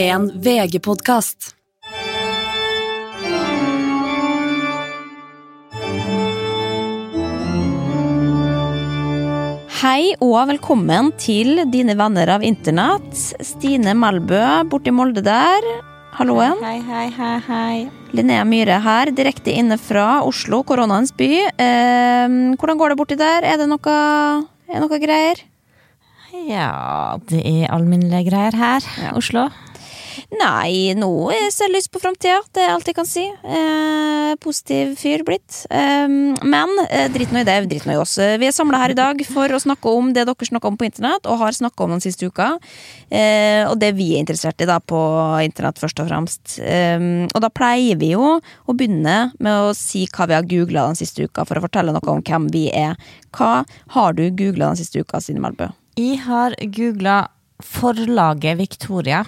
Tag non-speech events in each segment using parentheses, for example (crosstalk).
En VG-podkast. Hei og velkommen til dine venner av internett. Stine Melbø borti Molde der. Halloen. Hei, hei, hei, hei. Linnea Myhre her, direkte inne fra Oslo, koronaens by. Eh, hvordan går det borti der? Er det noe, er noe greier? Ja, det er alminnelige greier her. Oslo. Nei, nå ser jeg lyst på framtida. Det er alt jeg kan si. Eh, positiv fyr blitt. Eh, men eh, drit nå i det, drit nå i oss. Vi er samla her i dag for å snakke om det dere snakker om på internett, og har snakka om den siste uka. Eh, og det vi er interessert i da på internett, først og fremst. Eh, og da pleier vi jo å begynne med å si hva vi har googla den siste uka, for å fortelle noe om hvem vi er. Hva har du googla den siste uka, Sine Melbø? Jeg har googla forlaget Victoria.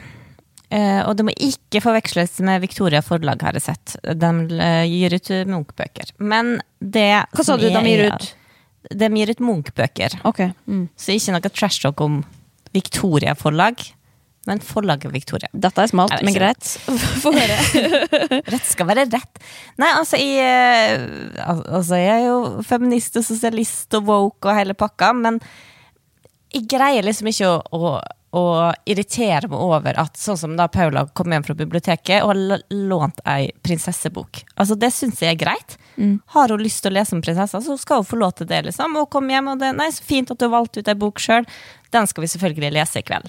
Eh, og det må ikke forveksles med Victoria forlag, har jeg sett. De eh, gir ut Munch-bøker. Men det Hva sa du de gir ut? De gir ut Munch-bøker. Okay. Mm. Så ikke noe trash talk om Victoria forlag, men forlaget Victoria. Dette er smalt, men greit. (laughs) Få høre. (laughs) Rett skal være rett. Nei, altså jeg, eh, altså jeg er jo feminist og sosialist og woke og hele pakka, men jeg greier liksom ikke å, å, å irritere meg over at sånn som da Paula kom hjem fra biblioteket og har lånt ei prinsessebok. Altså Det syns jeg er greit. Har hun lyst til å lese om prinsessa, så skal hun få lov til det. liksom Og komme hjem og det, Nei, så fint at du har valgt ut ei bok sjøl. Den skal vi selvfølgelig lese i kveld.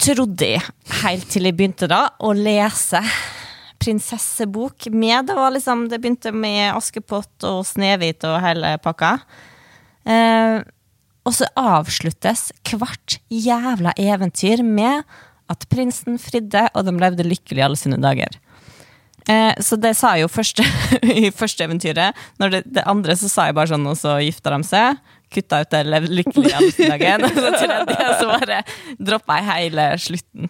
Trodde jeg, helt til jeg begynte da å lese prinsessebok med. Det var liksom, det begynte med Askepott og Snehvit og hele pakka. Eh, og så avsluttes hvert jævla eventyr med at prinsen fridde, og de levde lykkelig alle sine dager. Eh, så det sa jeg jo første, (laughs) i første eventyret. Når det, det andre så sa jeg bare sånn, og så gifta de seg. Kutta ut det, levde lykkelig alle sine dager. (laughs) Og så tredje så bare droppa jeg hele slutten.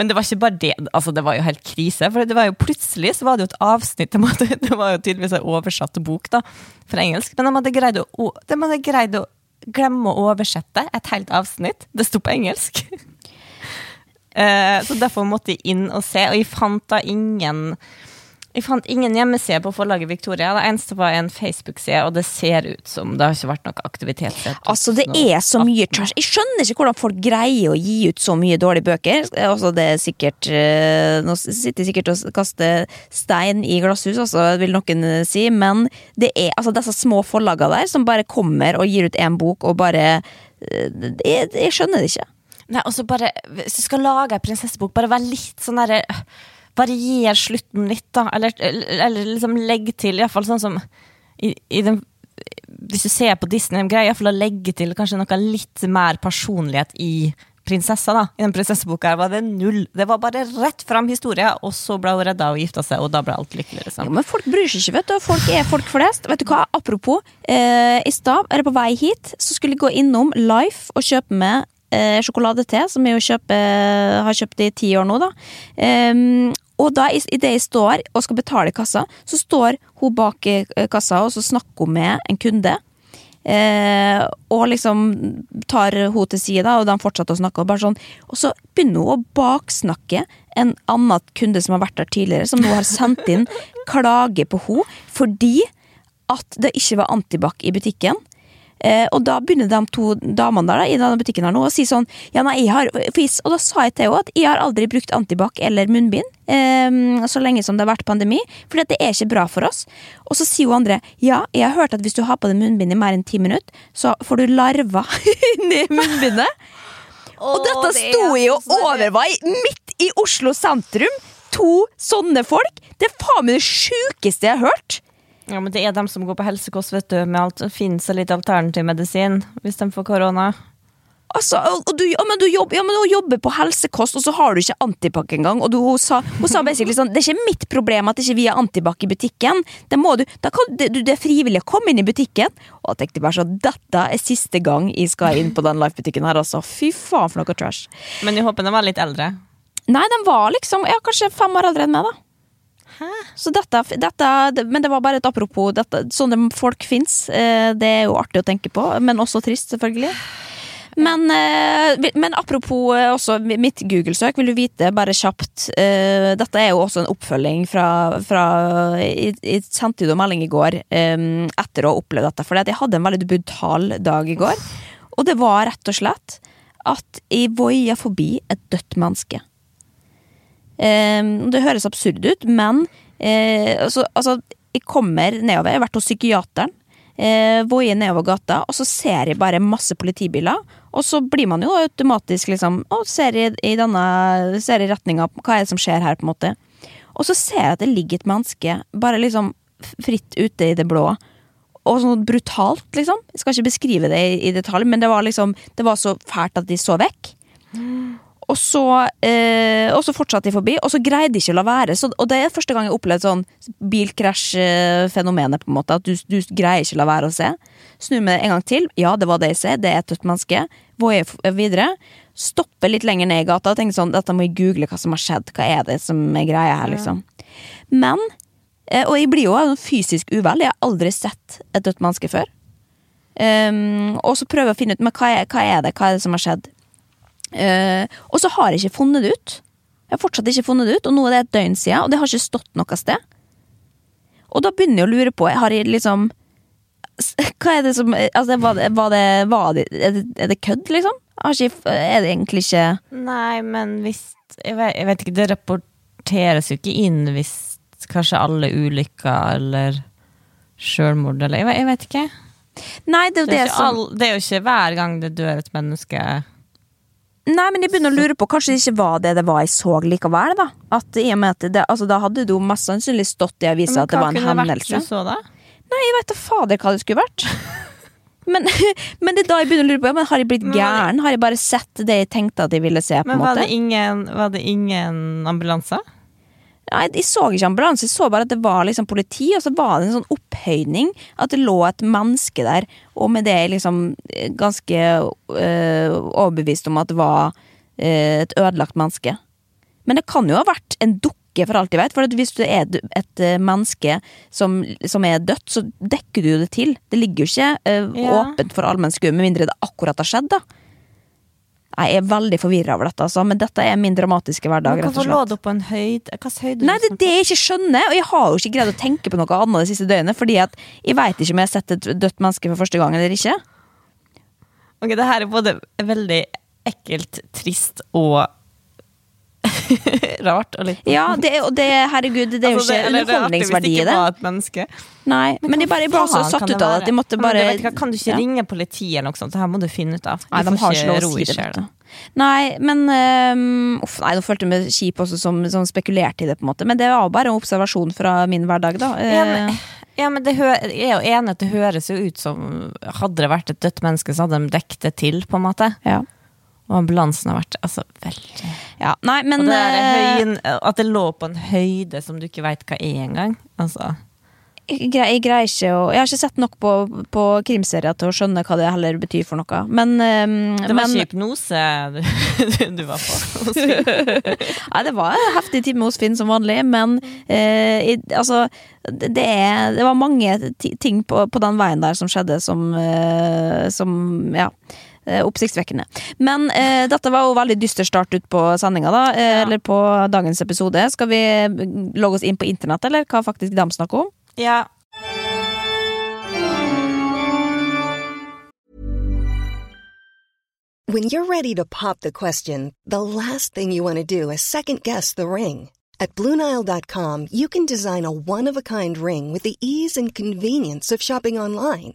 Men det var ikke bare det, altså det var jo helt krise. For det var jo plutselig så var det jo et avsnitt Det (laughs) var jo tydeligvis en oversatt bok da, fra engelsk. Men de hadde greid å, de hadde greid å glemme å oversette et helt avsnitt. Det sto på engelsk. (laughs) Eh, så derfor måtte jeg inn og se, og jeg fant da ingen jeg fant ingen hjemmeside på forlaget Victoria. Det eneste var en Facebook-side, og det ser ut som det har ikke vært noe aktivitet. Altså, det er så mye trash. Jeg skjønner ikke hvordan folk greier å gi ut så mye dårlige bøker. Altså, det er sikkert eh, Nå sitter jeg sikkert og kaster stein i glasshus, altså, vil noen eh, si, men det er altså disse små forlagene der som bare kommer og gir ut én bok og bare eh, jeg, jeg skjønner det ikke. Nei, og så bare, Hvis du skal lage en prinsessebok, bare vær litt sånn derre Varier slutten litt, da. Eller, eller liksom legg til, iallfall sånn som i, i den Hvis du ser på Disney, de greier iallfall å legge til kanskje noe litt mer personlighet i prinsessa, da. I den prinsesseboka var det null. Det var bare rett fram historie, og så ble hun redda og gifta seg, og da ble alt lykkelig, Jo, liksom. men folk bryr seg ikke, vet du. Folk er folk flest. Vet du hva, apropos. Eh, I stad, eller på vei hit, så skulle jeg gå innom Life og kjøpe med eh, sjokoladete, som jeg jo kjøper, har kjøpt i ti år nå, da. Ehm, og da, i i det jeg står og skal betale kassa, så står hun bak eh, kassa, og så snakker hun med en kunde. Eh, og liksom tar hun til side, og de fortsetter å snakke. Og, bare sånn, og så begynner hun å baksnakke en annen kunde som har vært der tidligere, som nå har sendt inn klage på henne fordi at det ikke var antibac i butikken. Eh, og da begynner de to damene der da, i denne butikken her nå å si sånn ja, nei, jeg har, jeg, Og da sa jeg til henne at jeg har aldri brukt antibac eller munnbind eh, så lenge som det har vært pandemi, for det er ikke bra for oss. Og så sier hun andre ja, jeg har hørt at hvis du har på deg munnbind i mer enn ti minutter, så får du larver (laughs) inni munnbindet. Og dette sto jeg og overvei midt i Oslo sentrum! To sånne folk! Det er faen meg det sjukeste jeg har hørt! Ja, men det er dem som går på helsekost, vet du, med alt. Det finnes litt alternativ medisin hvis de får korona. Altså, du, ja, men du, jobber, ja, men du jobber på helsekost, og så har du ikke antibac engang. Og du, hun, sa, hun sa basically sånn Det er ikke mitt problem at ikke vi har antibac i butikken. Det må du, da kan, det, det er frivillig å komme inn i butikken. Og jeg tenkte bare sånn Dette er siste gang jeg skal inn på den Life-butikken her, altså. Fy faen for noe trash. Men jeg håper de var litt eldre. Nei, den var liksom ja, kanskje fem år eldre enn meg, da. Så dette, dette, men det var bare et apropos. Dette, sånne folk fins. Det er jo artig å tenke på, men også trist, selvfølgelig. Men, eh, men apropos eh, også mitt Google-søk, vil du vite, bare kjapt eh, Dette er jo også en oppfølging fra, fra Jeg, sendte jo melding i går eh, etter å ha opplevd dette, for jeg hadde en veldig brutal dag i går. Og det var rett og slett at jeg voia forbi et dødt menneske. Eh, det høres absurd ut, men eh, altså, altså, jeg kommer nedover. Jeg har vært hos psykiateren. Eh, Voie nedover gata, og så ser jeg bare masse politibiler. Og så blir man jo automatisk liksom Og ser i, i denne Ser i retninga hva er det som skjer her, på en måte. Og så ser jeg at det ligger et menneske bare liksom fritt ute i det blå. Og sånn brutalt, liksom. Jeg skal ikke beskrive det i, i detalj, men det var liksom Det var så fælt at de så vekk. Og så, eh, og så fortsatte de forbi, og så greide de ikke å la være. Så, og det er første gang jeg opplevde sånn bilkrasj-fenomenet, på en måte. At du, du greier ikke å la være å se. Snur meg en gang til. Ja, det var det jeg ser. Det er et dødt menneske. Voier videre. Stopper litt lenger ned i gata og tenker sånn Dette må jeg google hva som har skjedd. Hva er det som er greia her, liksom. Men eh, Og jeg blir jo fysisk uvel. Jeg har aldri sett et dødt menneske før. Um, og så prøver jeg å finne ut Men hva er, hva er det Hva er det som har skjedd. Eh, og så har jeg ikke funnet det ut. Jeg har fortsatt ikke funnet det ut, og nå er det et døgn siden, og det har ikke stått noe sted. Og da begynner jeg å lure på Har jeg liksom Hva er det som altså, var det, var det, var det, er, det, er det kødd, liksom? Har ikke, er det egentlig ikke Nei, men hvis jeg vet, jeg vet ikke, det rapporteres jo ikke inn hvis kanskje alle ulykker eller sjølmord eller jeg vet, jeg vet ikke. Nei, det er jo Det er, som all, det er jo ikke hver gang det dør et menneske Nei, men jeg begynner å lure på Kanskje det ikke var det det var jeg så likevel, da. At i og med at det, altså, Da hadde det jo mest sannsynlig stått i avisa Men at det var en kunne vært hendelse. du så da? Nei, jeg vet da fader hva det skulle vært. (laughs) Men, men det er da jeg begynner å lure på ja, men Har jeg blitt Men gæren? Har jeg bare sett det jeg tenkte at jeg ville se? på Men en var måte? det ingen, var det ingen ambulanser? Nei, Jeg så ikke ambulanse, jeg så bare at det var liksom politi, og så var det en sånn opphøyning. At det lå et menneske der, og med det er jeg liksom eh, ganske øh, overbevist om at det var øh, et ødelagt menneske. Men det kan jo ha vært en dukke, for alt jeg vet. For at hvis du er et menneske som, som er dødt, så dekker du jo det til. Det ligger jo ikke øh, Ja. åpent for allmenn skue, med mindre det akkurat har skjedd, da. Jeg er veldig forvirra over dette, altså, men dette er min dramatiske hverdag. Men Hvorfor lå du på en høyde? Hvilken høyde Nei, det er det jeg ikke skjønner, og jeg har jo ikke greid å tenke på noe annet det siste døgnet, fordi at jeg veit ikke om jeg har sett et dødt menneske for første gang eller ikke. Ok, det her er både veldig ekkelt, trist og (laughs) rart. Og litt Ja, det, og det, herregud, det er Altså, jo ikke det er underholdningsverdi i Hvis det det. ikke var et menneske. Nei, men de bare, ble så satt ut av det at jeg måtte Men bare du Kan du ikke Ja. ringe politiet eller noe sånt? Det her må du finne ut av. Nei, de har ikke lov å ro si i det. sjela. Nei, men um, uff, Nei, nå følte jeg meg kjip også som, som spekulerte i det, på en måte. Men det var bare en observasjon fra min hverdag, da. Ja, men, Eh, ja, men det hø jeg er jo enig at det høres jo ut som Hadde det vært et dødt menneske, så hadde de dekket det til, på en måte. ja. Og ambulansen har vært altså, veldig ja. Nei, men det eh, høyen, At det lå på en høyde som du ikke veit hva er engang. Altså. jeg, jeg greier ikke å Jeg har ikke sett nok på, på krimserier til å skjønne hva det heller betyr for noe. Men, um, Det var men ikke hypnose du, (laughs) du var på. (laughs) Nei, det var en heftig time hos Finn som vanlig, men uh, i, altså det, er, det var mange ting på, på den veien der som skjedde som, uh, som ja. Eh, Oppsiktsvekkende. Men eh, dette var jo veldig dyster start ut på sendinga, da. Eh, Ja. Eller på dagens episode. Skal vi logge oss inn på internett, eller hva faktisk de snakker om? Ja. When you're ready to pop the question, the last thing you want to do is second guess the ring. At Bluenile.com, you can design a one of a kind ring with the ease and convenience of shopping online.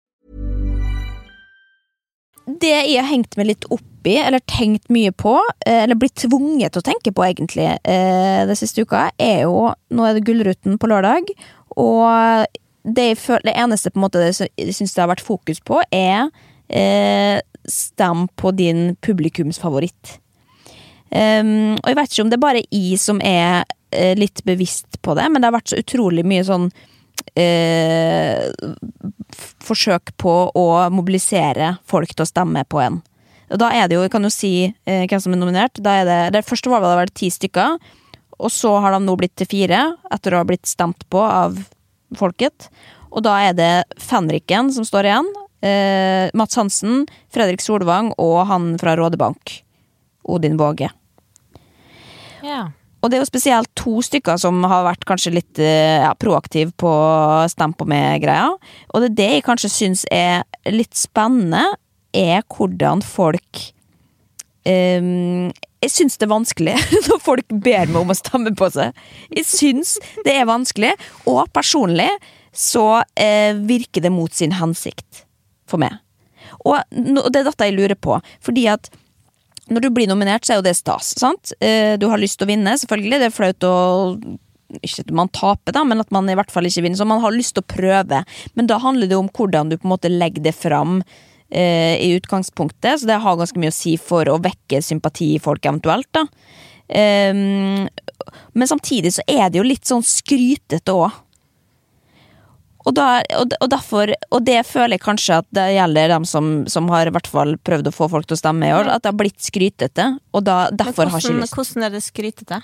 Det jeg har hengt meg litt opp i, eller tenkt mye på, eh, eller blitt tvunget til å tenke på egentlig, den det siste uka, er jo Nå er det Gullruten på lørdag, og det, føler, det eneste på en måte jeg syns det har vært fokus på, er eh, stem på din publikumsfavoritt. Um, og jeg vet ikke om det er bare jeg som er eh, litt bevisst på det, men det har vært så utrolig mye sånn eh, forsøk på å mobilisere folk til å stemme på en. Og da er det jo, jeg kan jo si eh, hvem som er nominert. Da er det, det første var det vel ti stykker, og så har de nå blitt til fire, etter å ha blitt stemt på av folket. Og da er det Fenriken som står igjen. Eh, Mats Hansen, Fredrik Solvang og han fra Rådebank. Odin Våge. Ja. Og det er jo spesielt to stykker som har vært kanskje litt eh, ja, proaktiv på stem på meg-greia. Og det er det jeg kanskje syns er litt spennende, er hvordan folk um, Jeg syns det er vanskelig (laughs) når folk ber meg om å stemme på seg. Jeg syns det er vanskelig, og personlig så eh, virker det mot sin hensikt for meg. Og og det er dette jeg lurer på, fordi at når du blir nominert, så er jo det stas. sant? Eh, Du har lyst til å vinne, selvfølgelig. Det er flaut å Ikke at man taper, da, men at man i hvert fall ikke vinner. Så man har lyst til å prøve. Men da handler det om hvordan du på en måte legger det fram eh, i utgangspunktet. Så det har ganske mye å si for å vekke sympati i folk, eventuelt. da. Ehm, men samtidig så er det jo litt sånn skrytete òg. Og, da, og, og derfor Og det føler jeg kanskje at det gjelder dem som, som har i hvert fall prøvd å få folk til å stemme i år. At det har blitt skrytete. Og da, derfor hvordan, har ikke lyst. hvordan er det skrytete?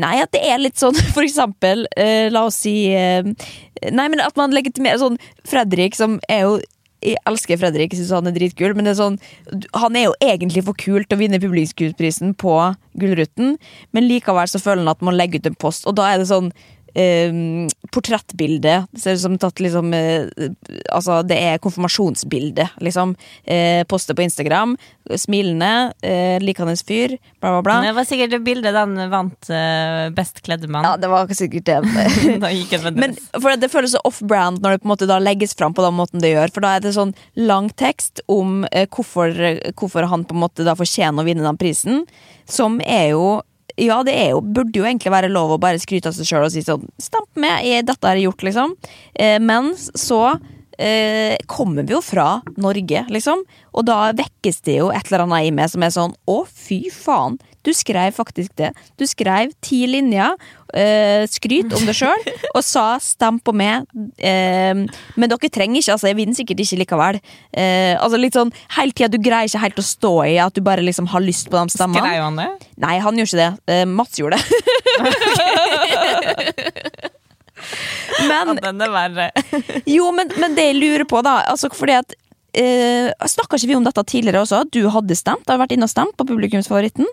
Nei, at det er litt sånn, (laughs) for eksempel eh, La oss si eh, Nei, men at man legitimerer sånn Fredrik, som er jo jeg elsker Fredrik, jeg synes han er dritkul, men det er sånn, han er jo egentlig for kul til å vinne publikumsprisen på Gullruten, men likevel så føler han at man legger ut en post, og da er det sånn eh, portrettbilde. Det ser ut som tatt liksom eh, Altså, det er konfirmasjonsbilde, liksom. Eh, poster på Instagram. Smilende, eh, likende fyr, bla, bla, bla. Det var sikkert det bildet den vant eh, Best kledde mann. Ja, det var sikkert det. (laughs) Men for Det føles så off-brand når det på en måte da legges fram på den måten det gjør. For da er det sånn lang tekst om eh, hvorfor, hvorfor han på en måte da fortjener å vinne den prisen. Som er jo Ja, det jo, burde jo egentlig være lov å bare skryte av seg sjøl og si sånn Stamp med, dette har jeg gjort, liksom. Eh, men så eh, kommer vi jo fra Norge, liksom. Og da vekkes det jo et eller annet i meg som er sånn Å, fy faen! Du skrev faktisk det. Du skrev ti linjer, eh, skryt om deg sjøl, (laughs) og sa 'stem på meg'. Eh, men dere trenger ikke, altså. Jeg vinner sikkert ikke likevel. Eh, altså litt sånn, Hele tida, du greier ikke helt å stå i at du bare liksom har lyst på de stemmene. Skrev han det? Nei, han gjorde ikke det. Eh, Mats gjorde det. (laughs) men Ja, den er verre. (laughs) jo, men, men det jeg lurer på, da altså fordi at eh, Snakka ikke vi om dette tidligere også? At du hadde stemt? Har vært inne og stemt på publikumsfavoritten?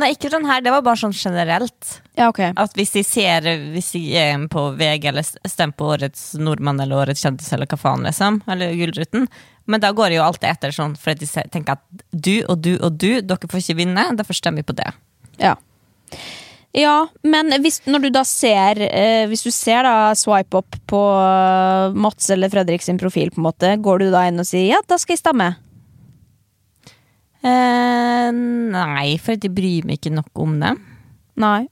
Nei, ikke den her. Det var bare sånn generelt. Ja, ok. At hvis de ser Hvis de er på VG eller stemmer på Årets nordmann eller Årets kjendis eller hva faen, liksom, eller Gullruten, men da går det jo alltid etter sånn, for de tenker at du og du og du, dere får ikke vinne, derfor stemmer vi på det. Ja. Ja, men hvis, når du da ser eh, Hvis du ser da swipe opp på eh, Mats eller Fredrik sin profil, på en måte, går du da inn og sier ja, da skal jeg stemme? Eh, nei, for de jeg bryr meg ikke nok om det. Nei.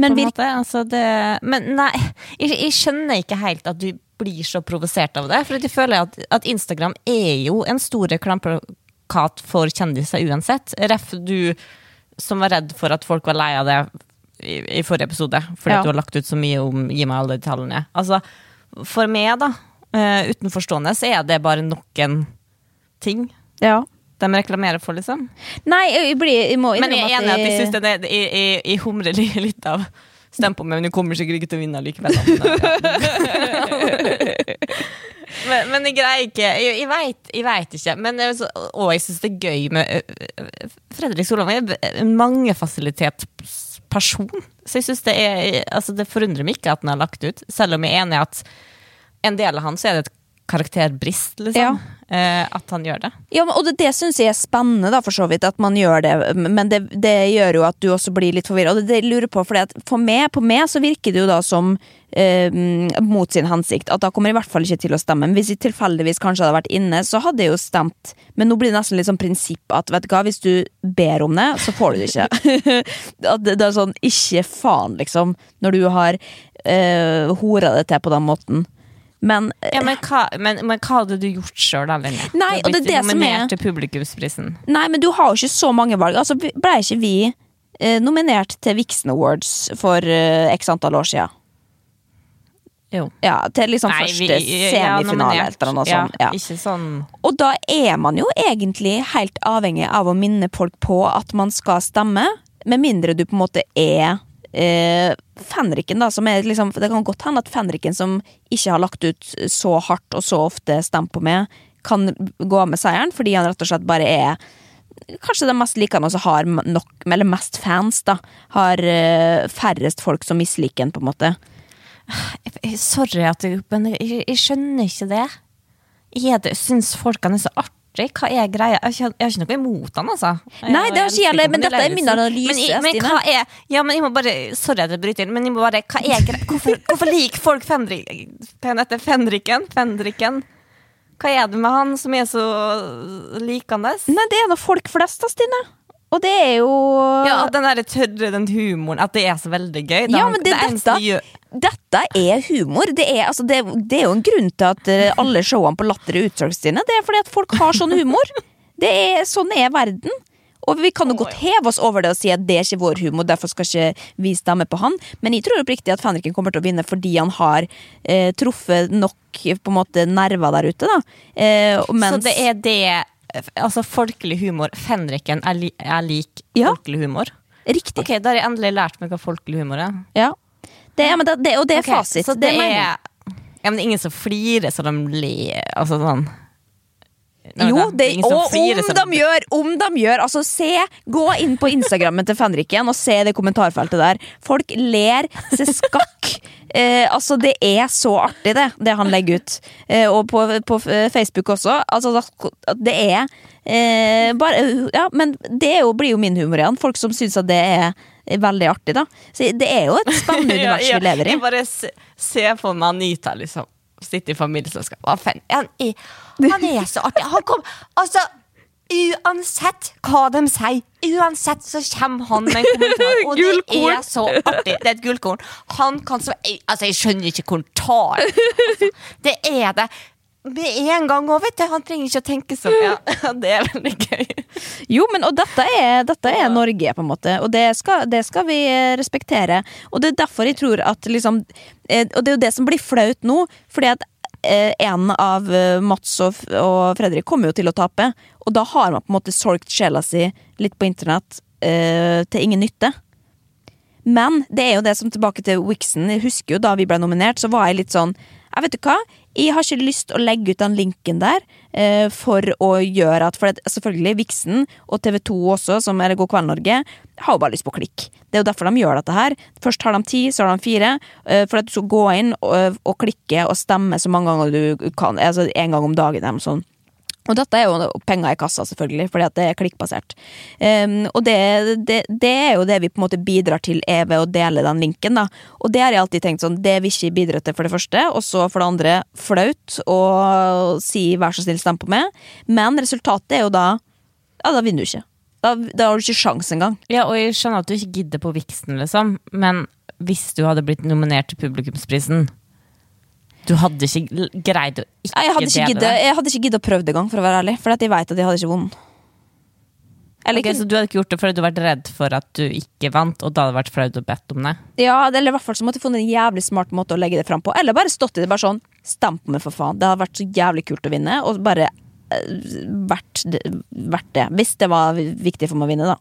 Men en. Altså det, men nei, jeg, jeg skjønner ikke helt at du blir så provosert av det. For jeg føler at, at Instagram er jo en stor reklameplakat for kjendiser uansett. Ref du som var redd for at folk var lei av det i, i forrige episode, fordi Ja. du har lagt ut så mye om Gi meg alle detaljene. Altså, for meg, da, uh, utenforstående, så er det bare nok en ting ja. De reklamerer for, liksom. Nei, jeg, blir, jeg må Men jeg er enig at jeg jeg- syns det er Jeg, jeg, jeg humrer litt av Stem på meg, men du kommer sikkert ikke til å vinne likevel. (laughs) (laughs) Men, men jeg greier ikke Jeg, jeg, vet, ikke. Men er og jeg syns det er gøy med ø, Fredrik Solvang er en mangefasilitetsperson. Så jeg synes det er altså Det forundrer meg ikke at han har lagt ut, selv om jeg er enig i at en del av han så er det et karakterbrist, liksom. Eh, at han gjør det. Ja, og det, det syns jeg er spennende, da, for så vidt, at man gjør det. Men det, det gjør jo at du også blir litt forvirra. Og det, det lurer på, fordi at for meg, på meg så virker det jo da som eh, mot sin hensikt. At da kommer jeg i hvert fall ikke til å stemme. Men hvis jeg tilfeldigvis kanskje hadde vært inne, så hadde jeg jo stemt. Men nå blir det nesten litt sånn prinsipp at vet du hva, hvis du ber om det, så får du det ikke. (laughs) at det, det er sånn ikke faen, liksom. Når du har eh, hora det til på den måten. Men Ja, men hva, men, men hva hadde du gjort sjøl, da, Linje? Nei, og det er det som er- til publikumsprisen. Nei, men du har jo ikke så mange valg. Altså, Ble ikke vi eh, nominert til Vixen Awards for eh, x antall år siden? Jo. Ja, til liksom Nei, første vi- ja, semifinale nominert. eller noe sånt. Ja, Ja. Sånn Og da er man jo egentlig helt avhengig av å minne folk på at man skal stemme, med mindre du på en måte er eh, fenriken, da, som er liksom Det kan godt hende at fenriken som ikke har lagt ut så hardt og så ofte stempo meg, kan gå av med seieren, fordi han rett og slett bare er Kanskje den mest likende som har nok, eller mest fans, da. Har eh, færrest folk som misliker den, på en måte. (sighs) Sorry at du Men jeg, jeg skjønner ikke det. Jeg syns folk han er så artig. Hva er greia? Jeg har ikke, noe imot han, altså. Jeg- Nei, det har ikke jeg men dette er min analyse, Men, men hva er Ja, men jeg må bare Sorry at jeg bryter inn, men jeg må bare Hva er greia? Hvorfor, hvorfor liker folk Fendrik? Fendriken? Fendriken? Hva er det med han som er så likende? Nei, det er da folk flest, da, Stine. Og det er jo Ja, den der tørre, den humoren, at det er så veldig gøy. Ja, men det, er dette, de gjør- dette er humor. Det er, altså, det, det er jo en grunn til at eh, alle showene på Latter er utsolgt, Det er fordi at folk har sånn humor. Det er, sånn er verden. Og vi kan jo godt heve oss over det og si at det er ikke vår humor, derfor skal ikke vi stemme på han. Men jeg tror oppriktig at Fenriken kommer til å vinne fordi han har eh, truffet nok på en måte nerver der ute, da. Eh, mens, Så det er det Altså folkelig humor. Fenriken er, li, er lik Ja. folkelig humor. Riktig. Ok, Da har jeg endelig lært meg hva folkelig humor er. Ja. Det, ja, men det, det, og det er okay, fasit. Så det er Ja, men det er ingen som flirer så de ler Altså sånn Nei, Jo, det er og om de gjør, om de gjør Altså, se, gå inn på Instagrammen til Fenriken og se det kommentarfeltet der. Folk ler seg skakk. (laughs) Eh, altså, det er så artig, det, det han legger ut. Eh, og på, på Facebook også. Altså, det er eh, bare Ja, men det er jo, blir jo min humor igjen. Folk som syns at det er veldig artig, da. Så det er jo et spennende (laughs) univers ja, vi lever i. Jeg bare ser for meg Anita liksom sitte i familieselskap. Han han er så artig. Han kom Altså, uansett hva de sier, uansett så kommer han med en kommentar, og det er så artig. Det er et gullkorn. Han kan så Altså, jeg skjønner ikke hvor han tar altså, Det er det. Med en gang òg, vet du. Han trenger ikke å tenke så mye. Ja, (laughs) det er veldig gøy. Jo, men og dette er, dette er Norge, på en måte, og det skal, det skal vi eh, respektere. Og det er derfor jeg tror at liksom eh, Og det er jo det som blir flaut nå, fordi at eh, en av Mats og, Fredrik kommer jo til å tape, og da har man på en måte solgt sjela si litt på internett til ingen nytte. Men det er jo det som tilbake til Wixen. Jeg husker jo da vi ble nominert, så var jeg litt sånn Jeg vet du hva, jeg har ikke lyst å legge ut den linken der eh, for å gjøre at For det, selvfølgelig, Vixen og TV2 også, som er God kveld Norge, har jo bare lyst på klikk. Det er jo derfor de gjør dette her. Først har de ti, så har de fire. eh, for at du skal gå inn og, og klikke og stemme så mange ganger du kan. Altså en gang om dagen. eller noe sånt. Og dette er jo penger i kassa, selvfølgelig, fordi at det er klikkbasert. Um, og det, det, det er jo det vi på en måte bidrar til er ved å dele den linken. da. Og det har jeg alltid tenkt sånn, det vil ikke bidra til for det første, og så for det andre flaut å si 'vær så snill, stem på meg'. Men resultatet er jo da Ja, da vinner du ikke. Da, da har du ikke sjans engang. Ja, og jeg skjønner at du ikke gidder på viksen, liksom, men hvis du hadde blitt nominert til Publikumsprisen Du hadde ikke greid å ikke Jeg hadde ikke giddet jeg hadde ikke giddet å prøve det engang, for å være ærlig. For jeg vet at jeg hadde ikke vunnet. Eller Ok, ikke så du hadde ikke gjort det fordi du hadde vært redd for at du ikke vant, og da hadde det vært flaut å bedt om det? Ja, eller i hvert fall så måtte jeg funnet en jævlig smart måte å legge det fram på. Eller bare stått i det bare sånn Stem på meg, for faen. Det hadde vært så jævlig kult å vinne. Og bare eh, vært, det- vært det. Hvis det var viktig for meg å vinne, da.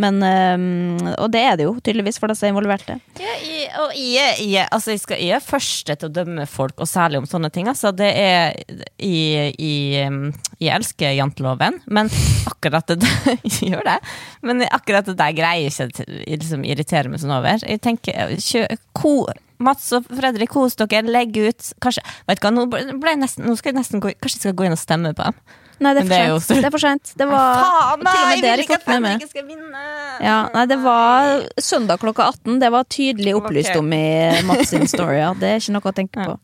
Men um, Og det er det jo tydeligvis for disse involverte. Ja, jeg, og jeg, jeg, altså jeg, skal, jeg er første til å dømme folk, og særlig om sånne ting. Altså, det er, jeg, jeg, jeg elsker janteloven, men akkurat det Jeg (laughs) gjør det. Men akkurat det der greier jeg ikke å liksom, irritere meg sånn over. Jeg tenker, kjø, ko, Mats og Fredrik, kos dere, legg ut Kanskje, du hva, nå, ble jeg nesten, nå skal jeg nesten gå, Kanskje jeg skal gå inn og stemme på dem? Nei, det er for jo sent. Det er for sent. Det var Faen, til og med nei! det Jeg jeg vil ikke at med meg. Skal vinne! Ja, nei, det var søndag klokka 18. Det var tydelig opplyst om i Mats sin story. Ja. Det er ikke noe å tenke på.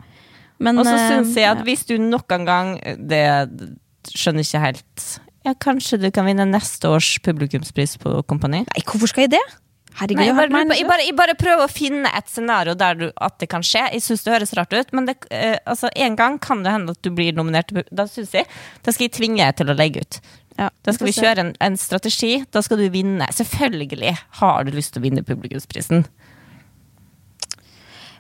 Men, Og så eh, syns jeg at ja. hvis du noen gang Det skjønner ikke helt Ja, kanskje du kan vinne neste års publikumspris på Kompani? Nei, hvorfor skal jeg det? Herregud, Nei, jeg, bare, jeg, bare, jeg bare prøver å finne et scenario der du, at det kan skje. Jeg syns det høres rart ut, men det, eh, altså, en gang kan det hende at du blir nominert. Da synes jeg Da skal jeg tvinge deg til å legge ut. Ja, Da skal vi kjøre en, en strategi. Da skal du vinne. Selvfølgelig har du lyst til å vinne publikumsprisen.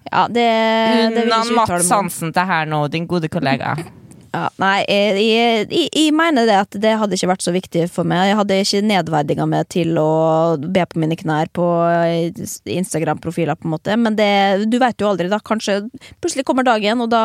Ja, det, det Unna Mats. Hansen til her nå, din gode kollega. Ja, nei, jeg, jeg, jeg, mener det at det hadde ikke vært så viktig for meg. Jeg hadde ikke nedverdiga meg til å be på mine knær på Instagram-profiler, på en måte. Men det, du vet jo aldri, da. Kanskje plutselig kommer dagen, og da,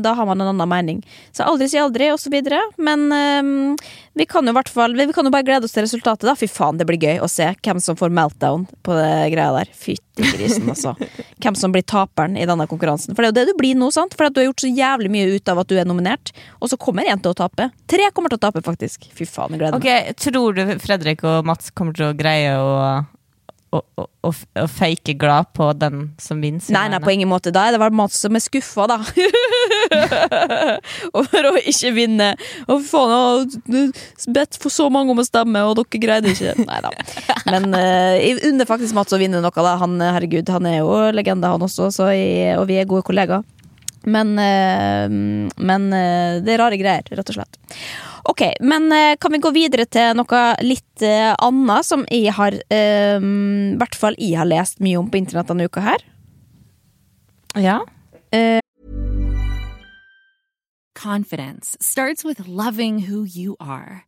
da har man en annen mening. Så aldri si aldri, og så videre. Men um, vi kan jo hvert fall Vi kan jo bare glede oss til resultatet, da. Fy faen, det blir gøy å se hvem som får meltdown på det greia der. Fytti grisen, altså. Hvem som blir taperen i denne konkurransen. For det er jo det du blir nå, sant? For at du har gjort så jævlig mye ut av at du er nominert, og så kommer en til å tape. Tre kommer til å tape, faktisk. Fy faen, jeg gleder meg. Ok, Tror du Fredrik og Mats kommer til å greie å, å, å, å, å fake glad på den som vinner? Nei, nei, på ingen måte. Da er det vel Mats som er skuffa, da. (laughs) Over å ikke vinne. Og faen, jeg bedt for så mange om å stemme, og dere greide ikke. Nei da. Men uh, jeg unner faktisk Mats å vinne noe, da. Han, herregud, han er jo legende, han også, så jeg, og vi er gode kollegaer. Men, eh, men eh, det er rare greier, rett og slett. Ok, men eh, kan vi gå videre til noe litt annet som jeg har I hvert fall jeg har lest mye om på internett denne uka her. Ja. Confidence starts with loving who you are.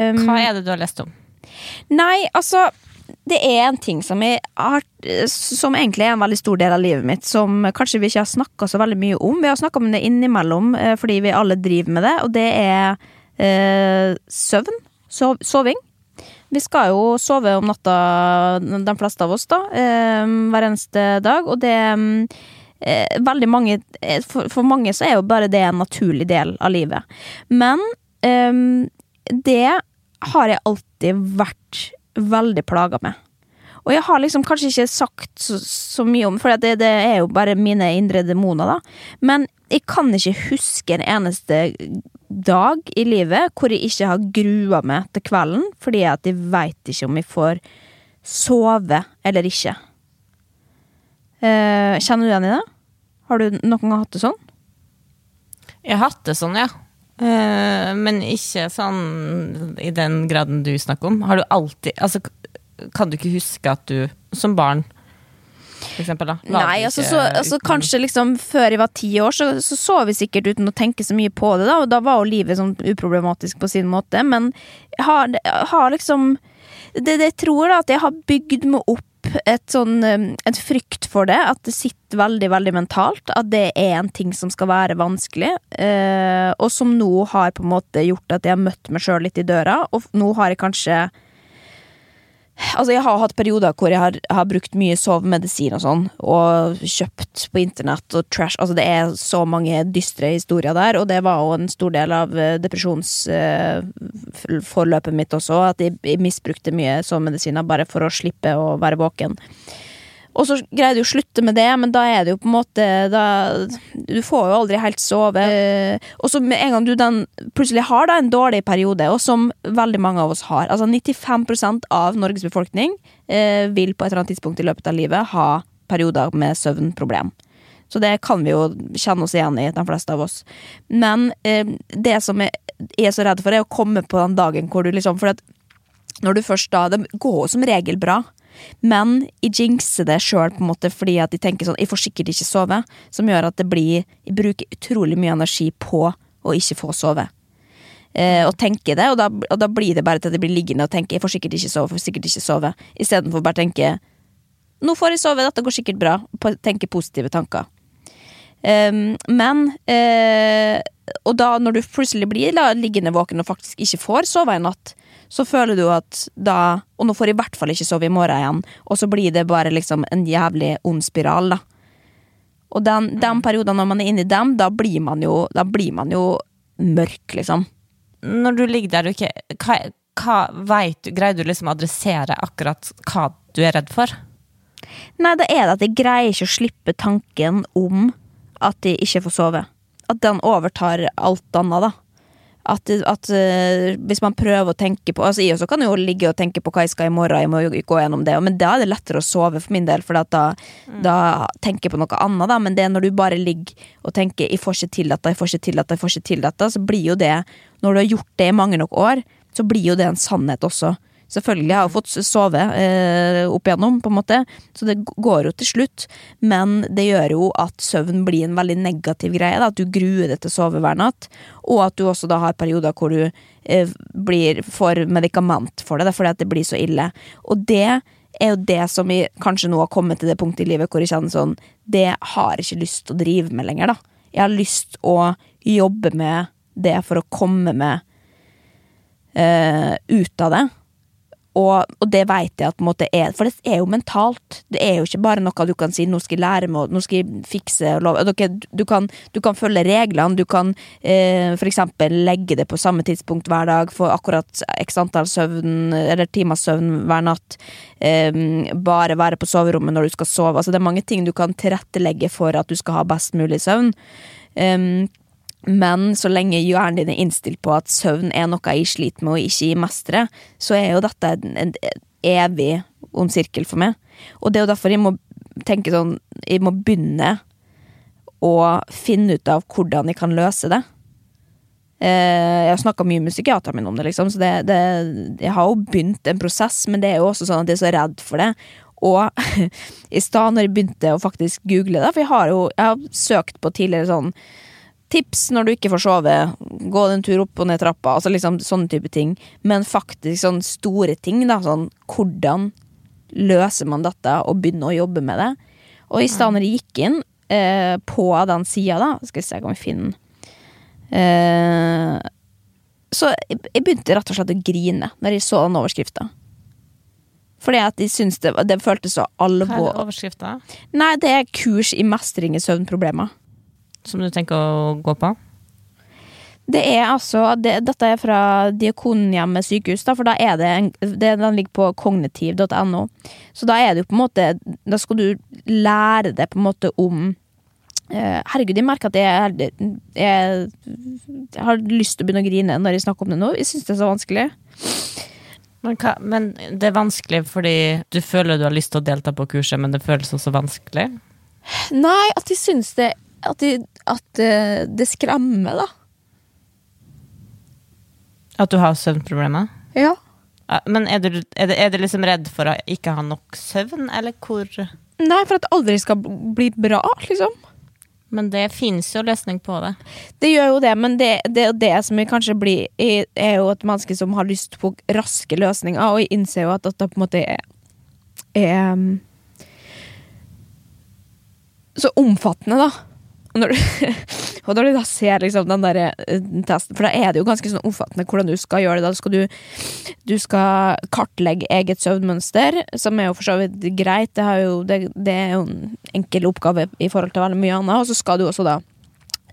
Um, Hva er det du har lest om? Nei, altså Det er en ting som, har, som egentlig er en veldig stor del av livet mitt, som kanskje vi ikke har snakka så veldig mye om. Vi har snakka om det innimellom eh, fordi vi alle driver med det, og det er eh, søvn. Sov, soving. Vi skal jo sove om natta, de fleste av oss, da, eh, hver eneste dag, og det eh, Veldig mange eh, for, for mange så er jo bare det en naturlig del av livet. Men det har jeg alltid vært veldig plaga med. Og jeg har liksom kanskje ikke sagt så, så mye om For det, det er jo bare mine indre demoner, da. Men jeg kan ikke huske en eneste dag i livet hvor jeg ikke har grua meg til kvelden, fordi at jeg veit ikke om jeg får sove eller ikke. Eh, kjenner du igjen i det? Har du noen gang hatt det sånn? Jeg har hatt det sånn, ja. Eh, men ikke sånn i den graden du snakker om. Har du alltid Altså, kan du ikke huske at du som barn, for eksempel, da? Nei, altså, så, altså uten- kanskje liksom før jeg var ti år, så, så sov jeg sikkert uten å tenke så mye på det, da, og da var jo livet sånn uproblematisk på sin måte, men har, har liksom det, det jeg tror da, at jeg har bygd meg opp et sånn en frykt for det, at det sitter veldig, veldig mentalt, at det er en ting som skal være vanskelig, eh, og som nå har på en måte gjort at jeg har møtt meg sjøl litt i døra, og nå har jeg kanskje Altså, jeg har hatt perioder hvor jeg har, har brukt mye sovemedisin og sånn, og kjøpt på internett og trash Altså, det er så mange dystre historier der, og det var jo en stor del av eh, depresjonsforløpet mitt også, at jeg, jeg misbrukte mye sovemedisiner bare for å slippe å være våken. Og så greier du å slutte med det, men da er det jo på en måte da, Du får jo aldri helt sove. Og så med en gang du den, plutselig har da en dårlig periode, og som veldig mange av oss har Altså 95% av Norges befolkning eh, vil på et eller annet tidspunkt i løpet av livet ha perioder med søvnproblem. Så det kan vi jo kjenne oss igjen i, de fleste av oss. Men eh, det som jeg er så redd for, er å komme på den dagen hvor du liksom For at når du først da Det går jo som regel bra. Men jeg jinxer det sjøl fordi at jeg tenker sånn Jeg får sikkert ikke sove. Som gjør at det blir Jeg bruker utrolig mye energi på å ikke få sove. Eh, og tenke det, og da, og da blir det bare til at jeg blir liggende og tenke jeg får sikkert ikke sove, får sikkert ikke sove. Istedenfor bare tenke nå får jeg sove, dette går sikkert bra. Tenke positive tanker. Um, men uh, Og da når du plutselig blir la, liggende våken og faktisk ikke får sove en natt, så føler du at da Og nå får jeg i hvert fall ikke sove i morgen igjen, og så blir det bare liksom en jævlig ond spiral, da. Og den, den perioden når man er inni dem, da blir man jo, da blir man jo mørk, liksom. Når du ligger der du ikke Hva, hva vet du Greier du liksom å adressere akkurat hva du er redd for? Nei, det er det at jeg greier ikke å slippe tanken om at de ikke får sove. At den overtar alt annet, da. At, at uh, hvis man prøver å tenke på Altså Jeg også kan jo ligge og tenke på hva jeg skal i morgen, jeg må jo gå gjennom det, men da er det lettere å sove for min del, for da, mm. da tenker jeg på noe annet. Da. Men det er når du bare ligger og tenker 'jeg får ikke til dette', 'jeg får ikke til dette', jeg får ikke til dette, så blir jo det, når du har gjort det i mange nok år, så blir jo det en sannhet også. Selvfølgelig har jeg fått sove eh, opp igjennom, på en måte, så det går jo til slutt. Men det gjør jo at søvn blir en veldig negativ greie. Da, at du gruer deg til å sove hver natt. Og at du også da har perioder hvor du eh, blir, får medikament for det, fordi at det blir så ille. Og det er jo det som jeg kanskje nå har kommet til det punktet i livet hvor jeg kjenner sånn Det har jeg ikke lyst til å drive med lenger, da. Jeg har lyst å jobbe med det for å komme med eh, ut av det. Og, og, det vet jeg at på en måte er For det er jo mentalt. Det er jo ikke bare noe du kan si 'nå skal jeg lære meg', 'nå skal jeg fikse' du, kan, du kan følge reglene. Du kan eh, eksempel legge det på samme tidspunkt hver dag, få akkurat x antall søvn, eller timers søvn hver natt. Eh, bare være på soverommet når du skal sove. Altså Det er mange ting du kan tilrettelegge for at du skal ha best mulig søvn. Um, men så lenge hjernen din er innstilt på at søvn er noe jeg sliter med og ikke mestre, så er jo dette en evig ond sirkel for meg. Og det er jo derfor jeg må tenke sånn Jeg må begynne å finne ut av hvordan jeg kan løse det. Eh, jeg har snakka mye med psykiateren min om det, liksom, så det, det, jeg har jo begynt en prosess, men det er jo også sånn at jeg er så redd for det. Og (laughs) i stad, når jeg begynte å faktisk google det, for jeg har jo jeg har søkt på tidligere sånn tips når du ikke får sove. Gå en tur opp og ned trappa. Altså liksom Sånne type ting. Men faktisk sånne store ting. da Sånn hvordan løser man dette og begynner å jobbe med det. Og i stedet når jeg gikk inn eh, på den sida, da Skal vi se om jeg finner. Eh, så jeg, jeg begynte rett og slett å grine når jeg så den overskrifta. Fordi at de syntes det, det føltes så alvor... Hva er overskrifta? Nei, det er kurs i mestring i søvnproblemer som du tenker å gå på? Det er altså, det, Dette er fra Diakonhjemmet sykehus, da, for da er det, en, det Den ligger på kognitiv.no. Så da er det jo på en måte Da skal du lære det på en måte om eh, Herregud, jeg merker at jeg, jeg, jeg, har lyst til å begynne å grine når jeg snakker om det nå. Jeg syns det er så vanskelig. Men, hva, men det er vanskelig fordi du føler du har lyst til å delta på kurset, men det føles også vanskelig? Nei, at jeg syns det at, de, at uh, det skremmer, da. At du har søvnproblemer? Ja. Men er du, er, det, er du, liksom redd for å ikke ha nok søvn, eller hvor Nei, for at det aldri skal bli bra, liksom. Men det fins jo løsning på det. Det gjør jo det, men det, det, det som kanskje blir, er, er jo et menneske som har lyst på raske løsninger, og jeg innser jo at dette på en måte er, er så omfattende, da. Og når, du, (laughs) og når du da ser liksom den der eh, testen, for da er det jo ganske sånn omfattende hvordan du skal gjøre det. Da skal du, du skal kartlegge eget søvnmønster, som er jo for så vidt greit. Det, jo, det, det er jo en enkel oppgave i forhold til veldig mye annet. Og så skal du også da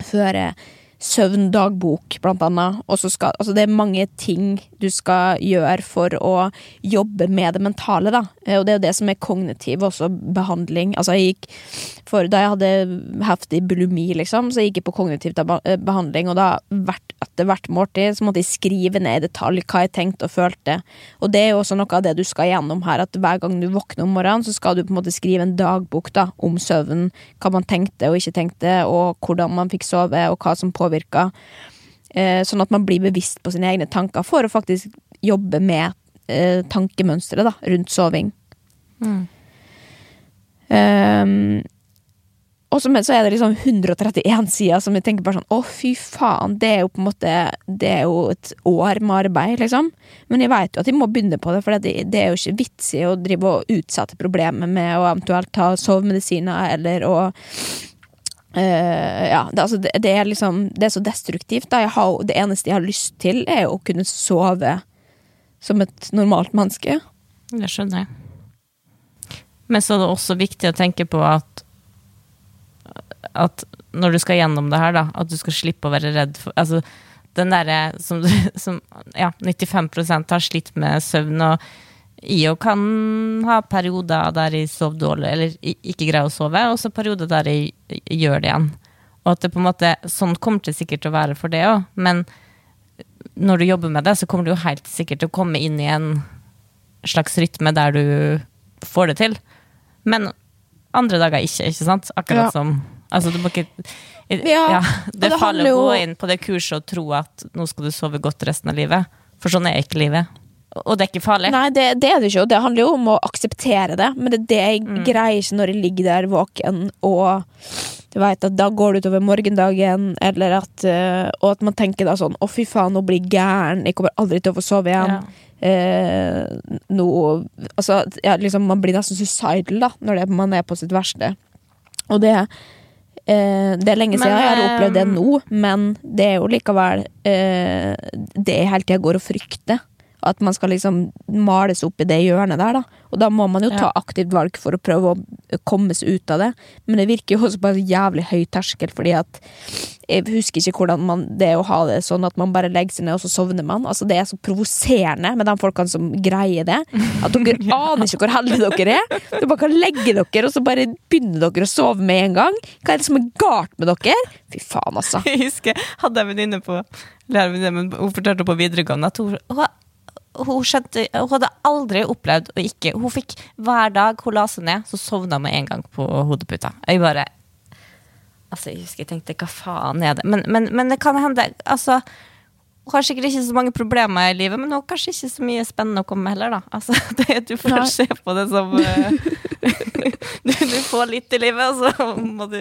føre søvndagbok, blant annet. Skal, altså det er mange ting du skal gjøre for å jobbe med det mentale, da. Eh, og det er jo det som er kognitiv også, behandling. Altså, jeg gikk for Da jeg hadde heftig bulimi, liksom, så jeg gikk jeg på kognitiv eh, behandling, og da hvert, etter hvert måltid så måtte jeg skrive ned i detalj hva jeg tenkte og følte. Og det er jo også noe av det du skal gjennom her, at hver gang du våkner om morgenen, så skal du på en måte skrive en dagbok da, om søvn. Hva man tenkte og ikke tenkte, og hvordan man fikk sove, og hva som påvirka. Eh, sånn at man blir bevisst på sine egne tanker for å faktisk jobbe med eh, tankemønsteret da, rundt soving. Mm. Um, og så, så, er det liksom 131 sider som jeg tenker bare sånn Å, fy faen, det er jo på en måte Det er jo et år med arbeid, liksom. Men jeg veit jo at jeg må begynne på det, for det, det, er jo ikke vits i å drive og utsette problemet med å eventuelt ta sovemedisiner eller å Eh, ja, det, altså, det, det er liksom Det er så destruktivt. Har, det eneste jeg har lyst til, er å kunne sove som et normalt menneske. Det skjønner jeg. Men så er det også viktig å tenke på at at når du skal gjennom det her, da, at du skal slippe å være redd for Altså, den derre som, som Ja, 95% har slitt med søvn, og jeg kan ha perioder der jeg sover dårlig, eller ikke greier å sove, og så perioder der jeg gjør det igjen. Og at det på en måte Sånn kommer det sikkert til å være for det òg, men når du jobber med det, så kommer du jo helt sikkert til å komme inn i en slags rytme der du får det til. Men andre dager ikke, ikke sant? Akkurat Ja. som Altså, du må ikke Ja, Det er farlig å gå inn på det kurset og tro at nå skal du sove godt resten av livet. For sånn er ikke livet. Og det er ikke farlig. Nei, det, det er det ikke, og det handler jo om å akseptere det. Men det er det jeg Mm. greier ikke når jeg ligger der våken og du vet at da går det utover morgendagen, eller at, eh, og at man tenker da sånn Å, fy faen, nå blir jeg gæren, jeg kommer aldri til å få sove igjen. Ja. Eh, nå Altså, ja, liksom, man blir nesten suicidal da, når det, man er på sitt verste. Og det eh, Det er lenge Men, siden jeg har eh, opplevd det nå, men det er jo likevel eh, det jeg hele tida går og frykter. At man skal liksom males opp i det hjørnet der, da. Og da må man jo ta aktivt valg for å prøve å komme seg ut av det. Men det virker jo også på en jævlig høy terskel, fordi at jeg husker ikke hvordan man, det å ha det sånn at man bare legger seg ned, og så sovner man. Altså Det er så provoserende med de folkene som greier det. At dere (laughs) aner ikke hvor heldige dere er. Dere bare kan legge dere, og så bare begynner dere å sove med en gang. Hva er det som er galt med dere? Fy faen, altså. Jeg husker, hadde en venninne på eller venninne, men Hun fortalte på videregående at hun, hun, skjønte, hun hadde aldri opplevd å ikke Hun fikk hver dag hun la seg ned, så sovna hun med en gang på hodeputa. Jeg bare Altså, jeg husker jeg tenkte hva faen er det? Men, men, men det kan hende Altså, hun har sikkert ikke så mange problemer i livet, men hun har kanskje ikke så mye spennende å komme med heller, da. Altså, (laughs) det, du får Nei. se på det som eh, (laughs) (laughs) du, du får litt i livet, og så må du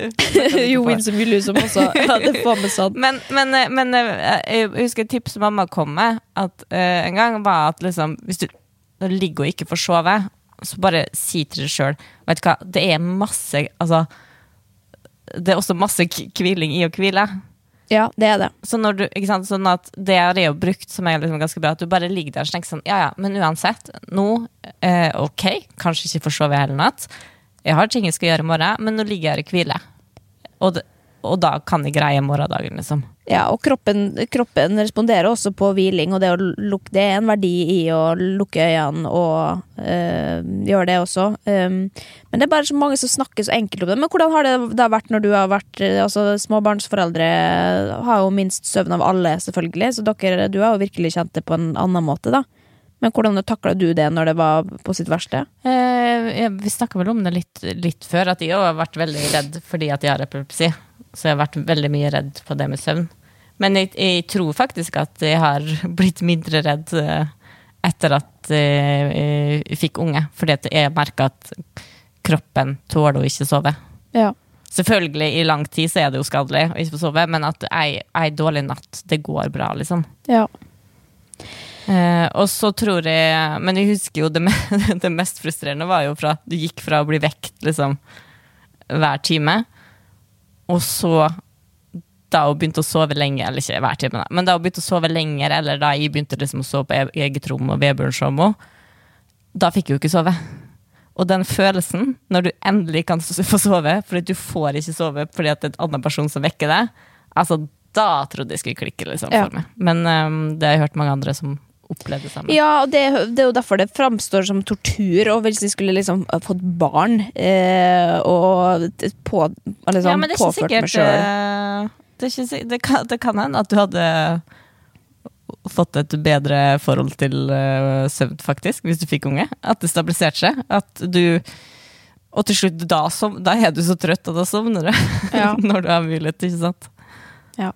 Jo win som you lose som også. (laughs) Ja, det får vi sånn. men, men, eh, men eh, jeg husker et tips mamma kom med at, uh, en gang, var at liksom, hvis du ligger og ikke får sove, så bare si til deg sjøl Vet du hva, det er masse Altså, det er også masse k- hviling i å hvile. Ja, det er det. Så når du, ikke sant, sånn at det er jeg jo brukt som er liksom ganske bra, at du bare ligger der og tenker sånn, ja ja, men uansett, nå, eh, ok, kanskje ikke får sove hele natt, jeg har ting jeg skal gjøre i morgen, men nå ligger jeg her og hviler. Og, det, og da kan jeg greie morgendagen, liksom. Ja, og kroppen, kroppen responderer også på hviling, og det, lukke, det er en verdi i å lukke øynene og øh, gjøre det også. Um, men det er bare så mange som snakker så enkelt om det. Men hvordan har det da vært når du har vært altså, Småbarnsforeldre har jo minst søvn av alle, selvfølgelig, så dere, du har jo virkelig kjent det på en annen måte, da. Men hvordan takla du det når det var på sitt verste? Eh, vi snakka vel om det litt, litt før, at jeg har vært veldig redd fordi at jeg har epilepsi. Så jeg har vært veldig mye redd på det med søvn. Men jeg, jeg tror faktisk at jeg har (laughs) blitt mindre redd eh, etter at eh, jeg fikk unge. Fordi at jeg merka at kroppen tåler å ikke sove. Ja. Selvfølgelig, i lang tid så er det jo skadelig å ikke få sove, men at ei, dårlig natt, det går bra, liksom. Ja. Eh, og så tror jeg Men jeg husker jo det, (laughs) det mest frustrerende var jo fra du gikk fra å bli vekt liksom hver time, og så da hun begynte å sove lenge, eller ikke hver time, men da hun begynte å sove lenger, eller da jeg begynte liksom å sove på e- eget rom og Vebjørn sov med henne, da fikk jeg jo ikke sove. Og den følelsen, når du endelig kan få sove, fordi du får ikke sove fordi at det er en annen person som vekker deg, altså da trodde jeg skulle klikke liksom, Ja. for meg. Men um, det har jeg hørt mange andre som opplevde det samme. Ja, og det, det er jo derfor det framstår som tortur. Og hvis de skulle liksom fått barn eh, og på, liksom, ja, men det er ikke påført meg sikkert sjøl eh, det, ikke, det, kan, det kan hende at du hadde fått et bedre forhold til uh, søvn, faktisk, hvis du fikk unge. At det stabiliserte seg. At du Og til slutt, da, som, da er du så trøtt, og da sovner du. Ja. (laughs) Når du har mulighet, ikke sant. Ja.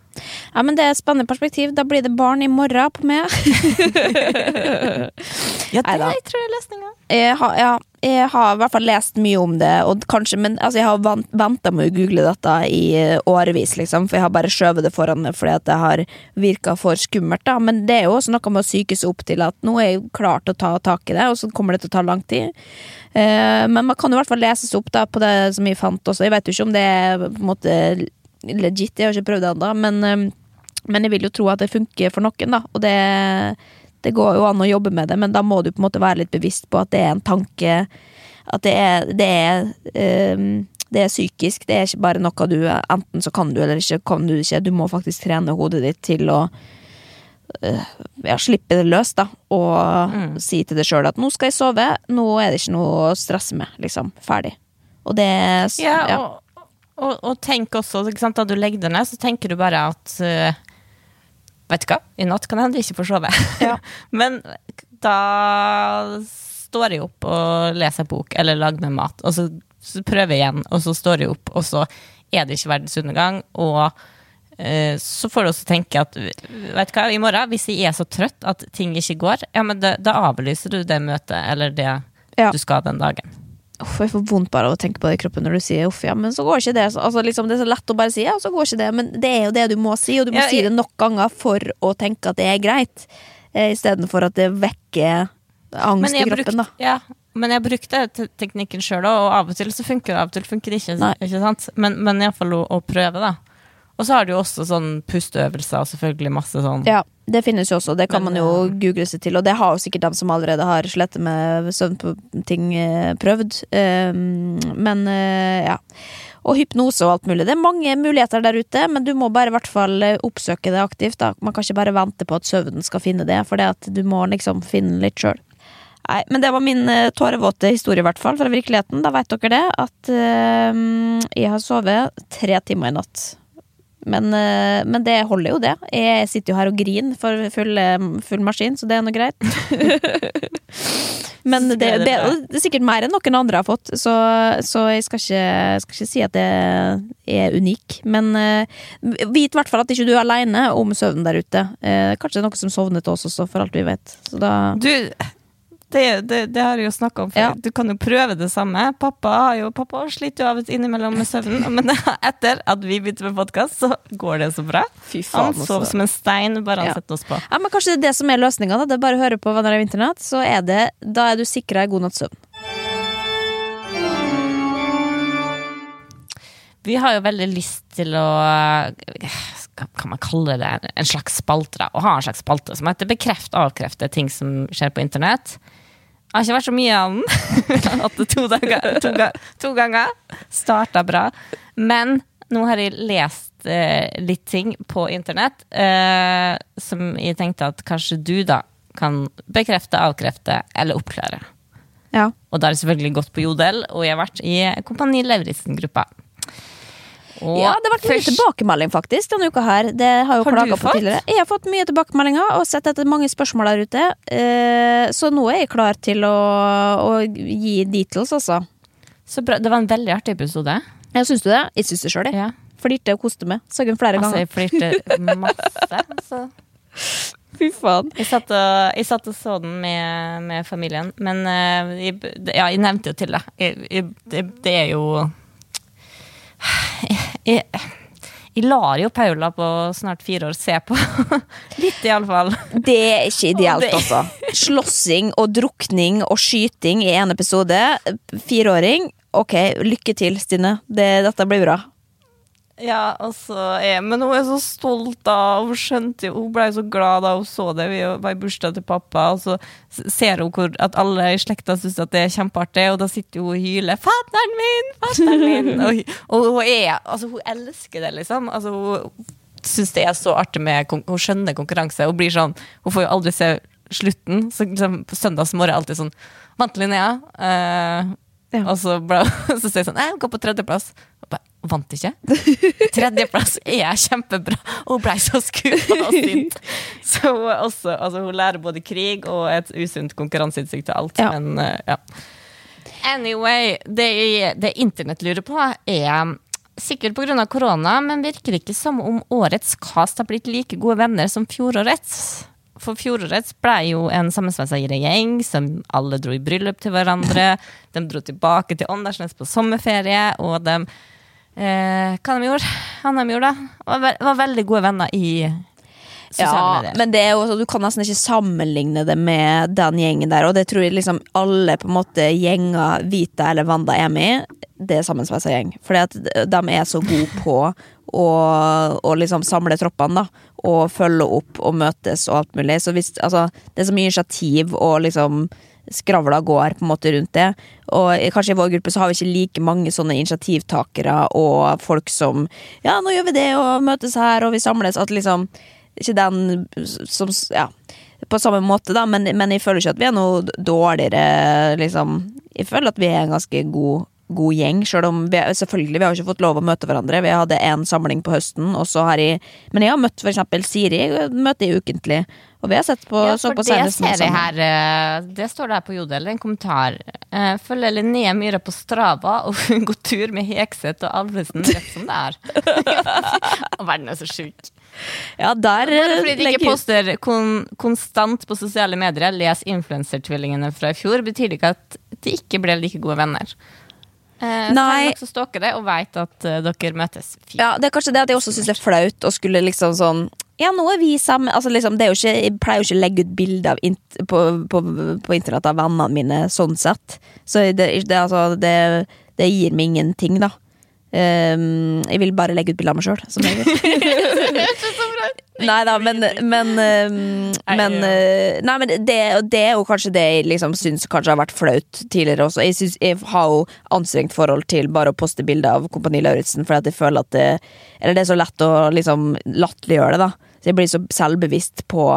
ja, men det er et spennende perspektiv. Da blir det barn i morgen på meg. (laughs) Ja, det, Neida. jeg tror jeg løsninga. Jeg har, ja, jeg har i hvert fall lest mye om det, kanskje, men altså, jeg har venta med å google dette i eh, årevis, liksom, for jeg har bare skjøvet det foran meg fordi det har virka for skummelt. da, Men det er jo også noe med å psyke seg opp til at nå er jeg klar til å ta tak i det, og så kommer det til å ta lang tid. Eh, men man kan jo i hvert fall leses opp da, på det som jeg fant også. Jeg vet jo ikke om det er på en måte legit, jeg har ikke prøvd det ennå, men, eh, men jeg vil jo tro at det funker for noen, da, og det det går jo an å jobbe med det, men da må du på en måte være litt bevisst på at det er en tanke At det er, det er, um, det er psykisk. Det er ikke bare noe du Enten så kan du, eller ikke kan du ikke. Du må faktisk trene hodet ditt til å uh, ja, slippe det løs, da. Og mm. si til deg sjøl at 'nå skal jeg sove', nå er det ikke noe å stresse med. Liksom. Ferdig. Og det Ja, ja. Og, og, tenk også, sant, da du legger deg ned, så tenker du bare at uh, Vet du hva, i natt kan jeg hende ikke får sove. Ja. (laughs) Men da står jeg opp og leser bok eller lager meg mat, og så, så, prøver jeg igjen, og så står jeg opp, og så er det ikke verdens undergang. Og uh, så får du også tenke at vet du hva, i morgen, hvis jeg er så trøtt at ting ikke går, ja, men da, da avlyser du det møtet eller det ja. du skal den dagen. Uff, jeg får vondt bare av å tenke på det i kroppen når du sier uff, ja, men så går ikke det. Altså, liksom, det er så lett å bare si ja, så går ikke det, men det er jo det du må si, og du må ja, si det nok ganger for å tenke at det er greit, eh, istedenfor at det vekker angst i kroppen, brukt, da. Ja, men jeg brukte teknikken sjøl og av og til så funker det, av og til funker det ikke. ikke sant? Men, men iallfall å, å prøve, da. Og så har du jo også sånn pusteøvelser og selvfølgelig masse sånn Ja, det finnes jo også. Det kan man jo eh, google seg til, og det har jo sikkert de som allerede har slettet med søvnting eh, prøvd. Ehm, men eh, ja. Og hypnose og alt mulig. Det er mange muligheter der ute, men du må bare i hvert fall oppsøke det aktivt. Da. Man kan ikke bare vente på at søvnen skal finne det, for det at du må liksom finne litt sjøl. Nei, men det var min tårevåte historie, i hvert fall, fra virkeligheten. Da veit dere det, at uh, jeg har sovet tre timer i natt. Men, eh, men, det holder jo, det. Jeg sitter jo her og griner for full, full maskin, så det er nå greit. (laughs) men det, det, det, er sikkert mer enn noen andre har fått, så, så jeg skal ikke, skal ikke, si at det er unik. Men uh, vit i hvert fall at ikke du er aleine om søvnen der ute. Uh, kanskje det er noe som sovner til oss også, for alt vi vet. Så da du det, det, det, har jeg jo snakka om før. Ja. Du kan jo prøve det samme. Pappa, har jo, pappa sliter jo av og til innimellom med søvnen, (laughs) men etter at vi begynte med podkast, så går det så bra. Han sov som en stein bare han ja. setter oss på. Ja, men Kanskje det er det som er løsninga. Det er bare å høre på Venner av internett, så er det, da er du sikra ei god natts søvn. Vi har jo veldig lyst til å hva kan man kalle det, en slags spalte. Å ha en slags spalte som heter Bekreft avkrefte ting som skjer på internett. Det har ikke vært så mye av den. (laughs) Hatt det to, dager, (laughs) to, to ganger. Starta bra. Men nå har jeg lest eh, litt ting på internett eh, som jeg tenkte at kanskje du da kan bekrefte, avkrefte eller oppklare. Ja. Og da har jeg selvfølgelig gått på Jodel, og jeg har vært i Kompani Lauritzen-gruppa. Og ja, det har vært mye først... tilbakemelding faktisk denne uka her. Det har jo du fått? Tidligere. Jeg har fått mye tilbakemeldinger og sett etter mange spørsmål der ute. Eh, så nå er jeg klar til å, å gi details, altså. Så bra. Det var en veldig artig episode. Ja, Syns du det? Jeg syns det sjøl, jeg. Ja. Flirte og koste meg. Så hun flere ganger. Altså, jeg flirte (laughs) masse. altså. Fy faen. Jeg satt, og, jeg satt og, så den med, med familien, men uh, jeg, ja, jeg nevnte jo til deg. Det. Det er jo jeg, jeg lar jo Paula på snart fire år se på. (laughs) Litt, iallfall. Det er ikke ideelt, altså. Slåssing og drukning og skyting i en episode. Fireåring. Ok, lykke til, Stine. Det, dette blir bra. Ja, altså, jeg, men hun er så stolt da, hun skjønte Hun ble så glad da hun så det. Vi var i bursdag til pappa, og så ser hun hvor, at alle i slekta syns det er kjempeartig, og da sitter hun og hyler 'Fatter'n min! Fatter'n min!' (laughs) og, og, hun er Altså, hun elsker det, liksom. Altså, hun syns det er så artig med Hun skjønner konkurranse. Hun blir sånn Hun får jo aldri se slutten, så liksom, på søndagsmorgen er alltid sånn Vant Linnea. Uh, ja. Og så, ble, (laughs) så sier jeg sånn Jeg går på tredjeplass vant ikke. (laughs) Tredjeplass er kjempebra! Og hun ble så skuffa og sint. (laughs) Så hun, også, altså, hun lærer både krig og et usunt konkurranseinstinkt til alt. Ja. Men uh, ja. Anyway, det, det internett lurer på, er sikkert pga. korona, men virker ikke som om årets cast har blitt like gode venner som fjorårets. For fjorårets ble jo en sammensveisa gjeng som alle dro i bryllup til hverandre. (laughs) De dro tilbake til Åndalsnes på sommerferie, og de eh, Hva de gjorde? Han de gjorde, da? Var, ve var veldig gode venner i Ja, men det er jo, du kan nesten ikke sammenligne det med den gjengen der, og det tror jeg liksom alle på en måte gjenger Vita eller Wanda er med i, det er sammensveisa gjeng. Fordi at de er så gode på å, å liksom samle troppene, da. Og følge opp og møtes og alt mulig. Så hvis, altså, det er så mye initiativ og liksom skravla går på en måte rundt det. Og kanskje i vår gruppe så har vi ikke like mange sånne initiativtakere og folk som Ja, nå gjør vi det, og møtes her, og vi samles. At liksom Ikke den som Ja. På samme måte, da, men, men jeg føler ikke at vi er noe dårligere, liksom. Jeg føler at vi er en ganske god god gjeng, selv om vi, selvfølgelig vi har ikke fått lov å møte hverandre. Vi hadde en samling på høsten, og så har jeg Men jeg har møtt eksempel Siri, møter jeg ukentlig. Og vi har sett på, Ja, så på det ser jeg her eh, Det står der på Jodel, en kommentar. Eh, Følger Linnea Myhre på Strava og går tur med Hekseth og Alvesen rett som det er. (laughs) Og Verden er så sjuk. Ja, der fordi de ikke poster kon konstant på sosiale medier, les influensertvillingene fra i fjor, betyr det ikke at de ikke ble like gode venner. Eh, Nei. Så dere stalker det og veit at uh, dere møtes fint. Ja, det er kanskje det at jeg også syns det er flaut å skulle liksom sånn Ja, nå er vi sammen altså liksom, det er jo ikke, Jeg pleier jo ikke å legge ut bilder på, på, på internett av vennene mine sånn sett. Så det, det, altså, det, det gir meg ingenting, da. Ehm, jeg vil bare legge ut bilde av meg sjøl, som regel. (laughs) (laughs) Nei da, men Men, um, men, uh, nei, men det, det er jo kanskje det jeg liksom syns kanskje har vært flaut tidligere også. Jeg, synes, jeg har jo anstrengt forhold til bare å poste bilder av Kompani Lauritzen, fordi at jeg føler at det Eller det er så lett å liksom latterliggjøre det, da. Så jeg blir så selvbevisst på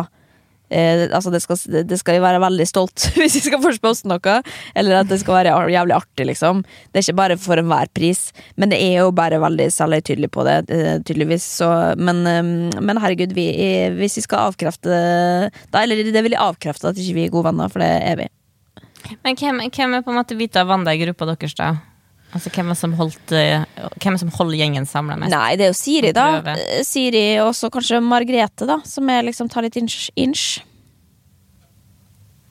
Eh, altså det skal, det skal jeg være veldig stolt (laughs) hvis jeg skal først poste noe. Eller at det skal være jævlig artig, liksom. Det er ikke bare for enhver pris. Men det er jo bare veldig selvhøytidelig på det, eh, tydeligvis. Så, men, eh, men herregud, vi, hvis vi skal avkrefte da, Eller det vil jeg avkrefte at ikke vi er gode venner, for det er vi. Men hvem, hvem er på en måte Vita Wanda i gruppa deres, da? Altså, hvem er som holdt eh, Hvem er som holder gjengen samla mest? Nei, det er jo Siri, da. Eh, Siri og så kanskje Margrethe, da. Som er liksom tar litt inch. inch.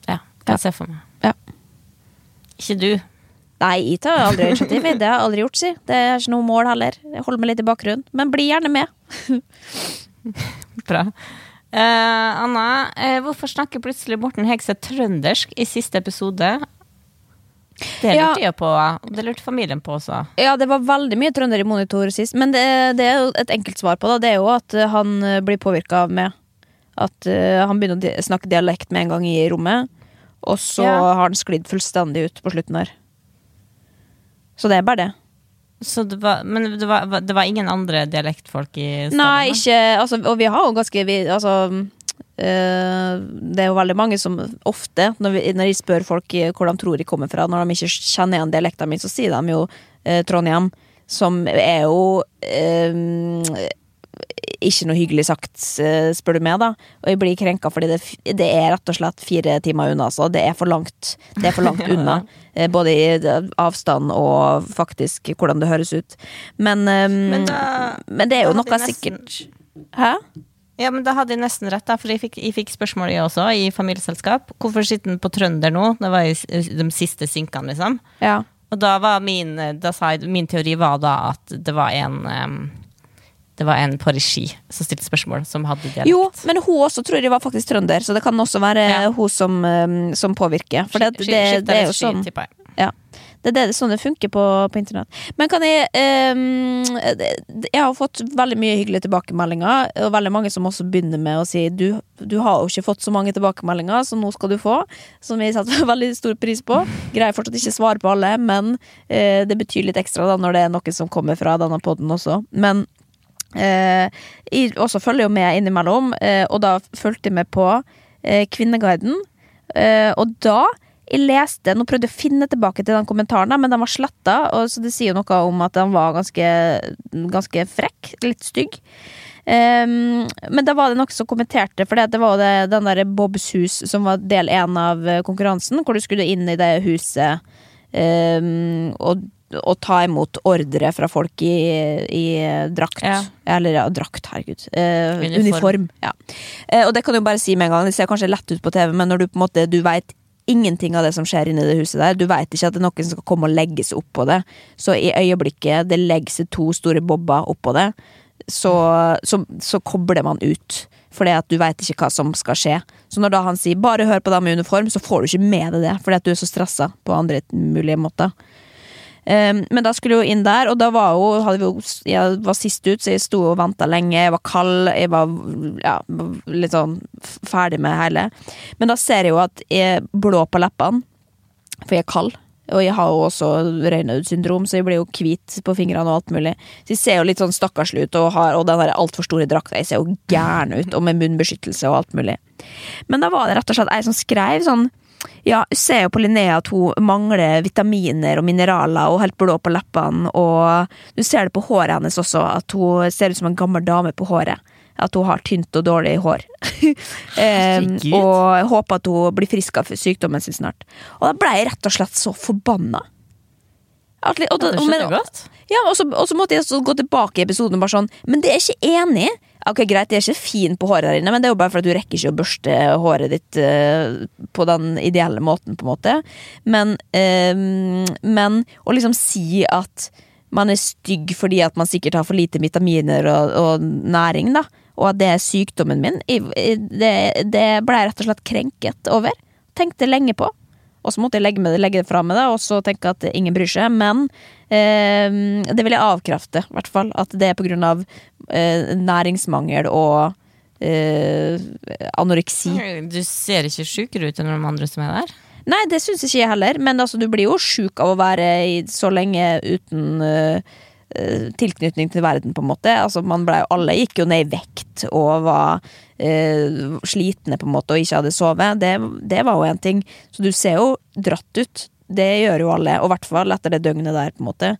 Ja, kan jeg se for meg. Ja. Ikke du. Nei, jeg tar aldri initiativ. Det har jeg aldri gjort, si. Det er ikke noe mål heller. Jeg holder meg litt i bakgrunnen. Men bli gjerne med. (laughs) Bra. Uh, Anna, uh, hvorfor snakker plutselig Morten Hegseth trøndersk i siste episode? Det lurte jeg på. Det lurte familien på også. Ja, det var veldig mye trønder i monitor sist, men det, det er jo et enkelt svar på det. Det er jo at eh, han eh, blir påvirka av meg. At eh, han begynner å snakke dialekt med en gang i rommet, og så Ja. har han sklidd fullstendig ut på slutten her. Så det er bare det. Så det var, men det var, det var ingen andre dialektfolk i stedet? Nei, ikke altså, Og vi har jo ganske vi, Altså Det er jo veldig mange som ofte, når, vi, når jeg spør folk i hvor de tror jeg kommer fra, når de ikke kjenner igjen dialekten min, så sier de jo eh, Trondheim, som er jo eh, ikke noe hyggelig sagt, eh, spør du meg, da. Og jeg blir krenka fordi det, det er rett og slett fire timer unna, altså. Det er for langt. Det er for langt (laughs) unna. eh, Både i eh, avstand og faktisk hvordan det høres ut. Men, eh, Men men, det er jo noe nesten- sikkert Hæ? Ja, men da hadde jeg nesten rett, da, for jeg fikk, jeg fikk spørsmål jeg også, i familieselskap. Hvorfor sitter den på trønder nå? Det var i de siste synkene, liksom. Ja. Og da var min, da sa jeg, min teori var da at det var en um, Det var en på regi som stilte spørsmål, som hadde dialekt. Jo, men hun også tror jeg var faktisk trønder, så det kan også være Ja. hun som, eh, som påvirker. For det, det, det, det er jo sånn. Ja. Det er det, sånn det funker på, på internett. Men kan jeg ehm, Jeg har fått veldig mye hyggelige tilbakemeldinger, og veldig mange som også begynner med å si du, du har jo ikke fått så mange tilbakemeldinger, så nå skal du få. Som vi setter (laughs) veldig stor pris på. Greier fortsatt ikke svare på alle, men eh, det betyr litt ekstra da når det er noe som kommer fra denne poden også. Men eh, jeg også følger jo med innimellom, eh, og da fulgte jeg med på eh, Kvinneguiden. Eh, og da jeg leste Nå prøvde jeg å finne tilbake til den kommentaren, men den var sletta. Så det sier noe om at den var ganske, ganske frekk. Litt stygg. Um, men da var det noen som kommenterte, for det var jo det, den der Bobs hus som var del én av konkurransen, hvor du skulle inn i det huset. um, og og, ta imot ordre fra folk i, i drakt. Ja. Eller ja, drakt, herregud. Uh, Uniform. uniform. Ja. uh, og det kan du bare si med en gang. Det ser kanskje lett ut på TV, men når du på en måte Du vet ingenting av det som skjer inni det huset der. Du vet ikke at det er noen som skal komme og legge seg oppå det. Så i øyeblikket det legger seg to store bobber oppå det, så, så, så kobler man ut. Fordi at du vet ikke hva som skal skje. Så når da han sier 'bare hør på dem i uniform', så får du ikke med deg det, fordi at du er så stressa på andre mulige måter. Um, men da skulle jeg jo inn der, og da var vi jo Jeg var sist ut, så jeg sto og venta lenge. Jeg var kald, jeg var ja, litt sånn ferdig med hele. Men da ser jeg jo at jeg er blå på leppene, for jeg er kald. Og jeg har jo også Røynaud-syndrom, så jeg blir jo hvit på fingrene og alt mulig. Så jeg ser jo litt sånn stakkarslig ut, og, har, og den der altfor store drakta. Jeg ser jo gæren ut, og med munnbeskyttelse og alt mulig. Men da var det rett og slett ei som skrev sånn ja, jeg ser jo på Linnea at hun mangler vitaminer og mineraler og helt blå på leppene, og du ser det på håret hennes også, at hun ser ut som en gammel dame på håret. At hun har tynt og dårlig hår. (laughs) Em, og jeg håper at hun blir frisk av sykdommen sin snart. Og da ble jeg rett og slett så forbanna. Og, og, og men- ja, og så, måtte jeg så gå tilbake i episoden og bare sånn Men det er jeg ikke enig i. Ok, Greit, jeg er ikke fin på håret der inne, men det er jo bare for at du rekker ikke å børste håret ditt uh, på den ideelle måten, på en måte. Men, uh, men å liksom si at man er stygg fordi at man sikkert har for lite vitaminer og, og næring, da, og at det er sykdommen min, det, det ble jeg rett og slett krenket over. Tenkte lenge på. Og så måtte jeg legge, med, det- legge det fra meg, det, og så tenke at ingen bryr seg. Men eh, det vil jeg avkrefte, i hvert fall. At det er på grunn av eh, næringsmangel og eh, anoreksi. Du ser ikke sjukere ut enn de andre som er der. Nei, det syns ikke jeg heller, men altså, du blir jo sjuk av å være i, så lenge uten eh, tilknytning til verden, på en måte. Altså, man ble, alle gikk jo ned i vekt og var eh, slitne, på en måte, og ikke hadde sovet. Det, det var jo en ting. Så du ser jo dratt ut. Det gjør jo alle, og i hvert fall etter det døgnet der, på en måte.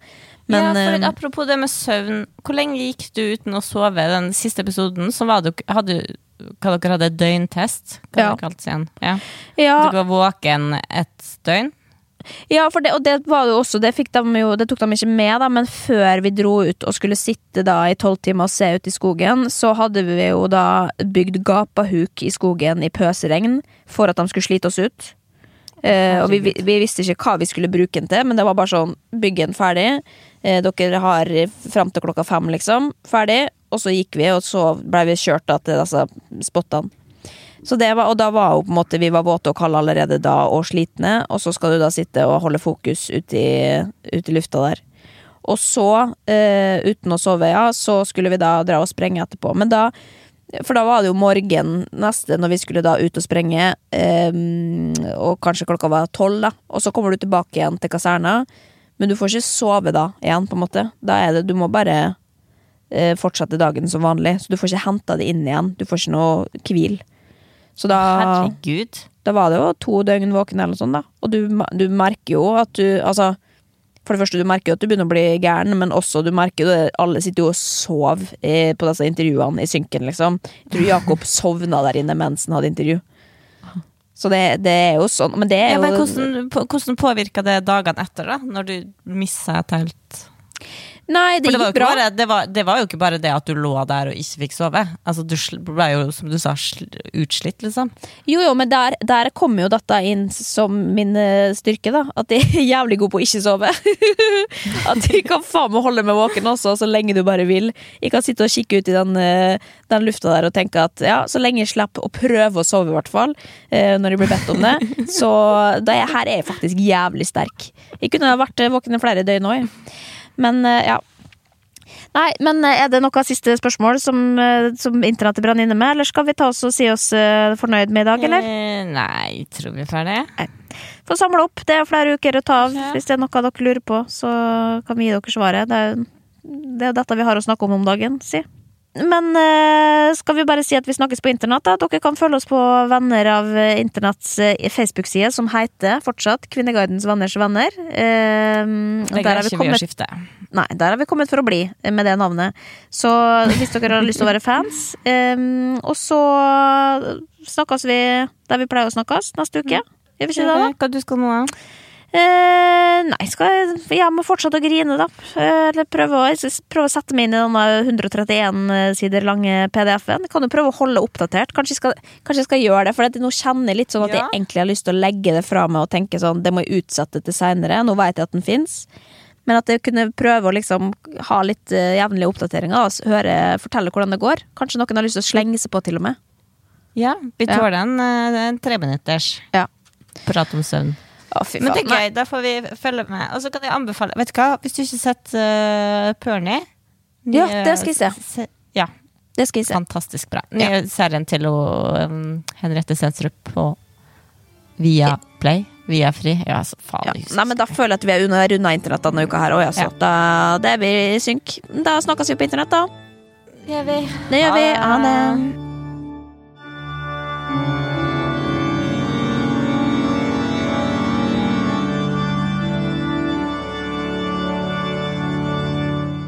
Men ja, for eh, Apropos det med søvn, hvor lenge gikk du uten å sove den siste episoden? Så var du, hadde, hva dere hadde døgntest? Hva Ja. det kaltes igjen? Ja. ja, Du var våken et døgn? Ja, det, og det var jo også Det, de jo, det tok de ikke med, da, men før vi dro ut og skulle sitte da i tolv timer og se ut i skogen, så hadde vi jo da bygd gapahuk i skogen i pøsregn for at de skulle slite oss ut. Eh, og vi, vi, vi visste ikke hva vi skulle bruke den til, men det var bare sånn Bygg den ferdig. Eh, dere har fram til klokka fem, liksom. Ferdig. Og så gikk vi, og så ble vi kjørt da til disse spottene. Så det var, og da var jo på en måte vi var våte og kalde allerede da og slitne, og så skal du da sitte og holde fokus ute i, ut i lufta der. Og så, eh, uten å sove, ja, så skulle vi da dra og sprenge etterpå. Men da For da var det jo morgen neste når vi skulle da ut og sprenge, eh, og kanskje klokka var tolv, da. Og så kommer du tilbake igjen til kaserna, men du får ikke sove da igjen, på en måte. Da er det Du må bare eh, fortsette dagen som vanlig, så du får ikke henta det inn igjen. Du får ikke noe hvil. Så da Herregud. da var det jo to døgn våken eller noe sånt, da. Og du, du merker jo at du Altså, for det første, du merker jo at du begynner å bli gæren, men også du merker jo det Alle sitter jo og sover eh, på disse intervjuene i synken, liksom. Jeg tror Jakob (laughs) sovna der inne mens han hadde intervju. Så det, det er jo sånn. Men det er Ja, jo men hvordan, hvordan påvirka det dagene etter, da? Når du missa et helt Nei, det det gikk bra. bare, det, var, det var jo ikke bare det at du lå der og ikke fikk sove. Altså, du ble jo, som du sa, utslitt, liksom. Jo, jo, men der, der kommer jo dette inn som min eh, styrke, da. At jeg er jævlig god på å ikke sove. (laughs) at jeg kan faen meg holde meg våken også, så lenge du bare vil. Jeg kan sitte og kikke ut i den, eh, den lufta der og tenke at ja, så lenge jeg slipper å prøve å sove, i hvert fall, eh, når jeg blir bedt om det, så da er, her er jeg faktisk jævlig sterk. Jeg kunne vært våken i flere døgn òg. Men eh, ja. Nei, men eh, er det noe siste spørsmål som, eh, som internettet brann inne med, eller skal vi ta oss og si oss fornøyd med i dag, eller? Nei, tror vi er ferdig. Få samle opp. Det er flere uker å ta av. Ja. Hvis det er noe dere lurer på, så kan vi gi dere svaret. Det er, det er dette vi har å snakke om om dagen, si. Men eh, skal vi bare si at vi snakkes på internett? da? Dere kan følge oss på Venner av eh, internetts eh, Facebook-side, som heter fortsatt Kvinneguidens venners venner. Eh, og Det greier vi ikke vi å skifte. Nei, der har vi kommet for å bli med det navnet. Så hvis dere har lyst til å være fans ehm, Og så snakkes vi der vi pleier å snakkes neste uke. Gjør vi ikke det, da? Hva du skal nå? Eh, nei, skal jeg, jeg må fortsette å grine, da. Eh, Eller prøve å, prøve å sette meg inn i den 131 sider lange PDF-en. Kan jo prøve å holde oppdatert. Kanskje jeg skal, kanskje jeg skal gjøre det, for nå kjenner jeg litt sånn at Ja. jeg egentlig har lyst til å legge det fra meg og tenke sånn, det må jeg utsette til seinere. Nå vet jeg at den fins. Men at jeg kunne prøve å liksom ha litt uh, jevnlige oppdateringer og høre, fortelle hvordan det går. Kanskje noen har lyst til å slenge seg på, til og med. Ja, vi Ja. tåler en, eh, en treminutters Ja. prat om søvn. Å, fy Men det er gøy, da får vi følge med. Og så kan jeg anbefale Vet du hva, hvis du ikke har sett uh, Pernie Ja, det skal jeg se. Ja, Det skal jeg se. fantastisk bra. Nye serien til å um, Henriette Stenstrup på Via Play. Via Fri. Ja, så faen. Ja. Nei, men Da føler jeg at vi er unna runda internett denne uka her òg, ja, så Ja. da, det blir synk. Da snakkes vi på internett, da. Det gjør vi. Det gjør vi. Ha det.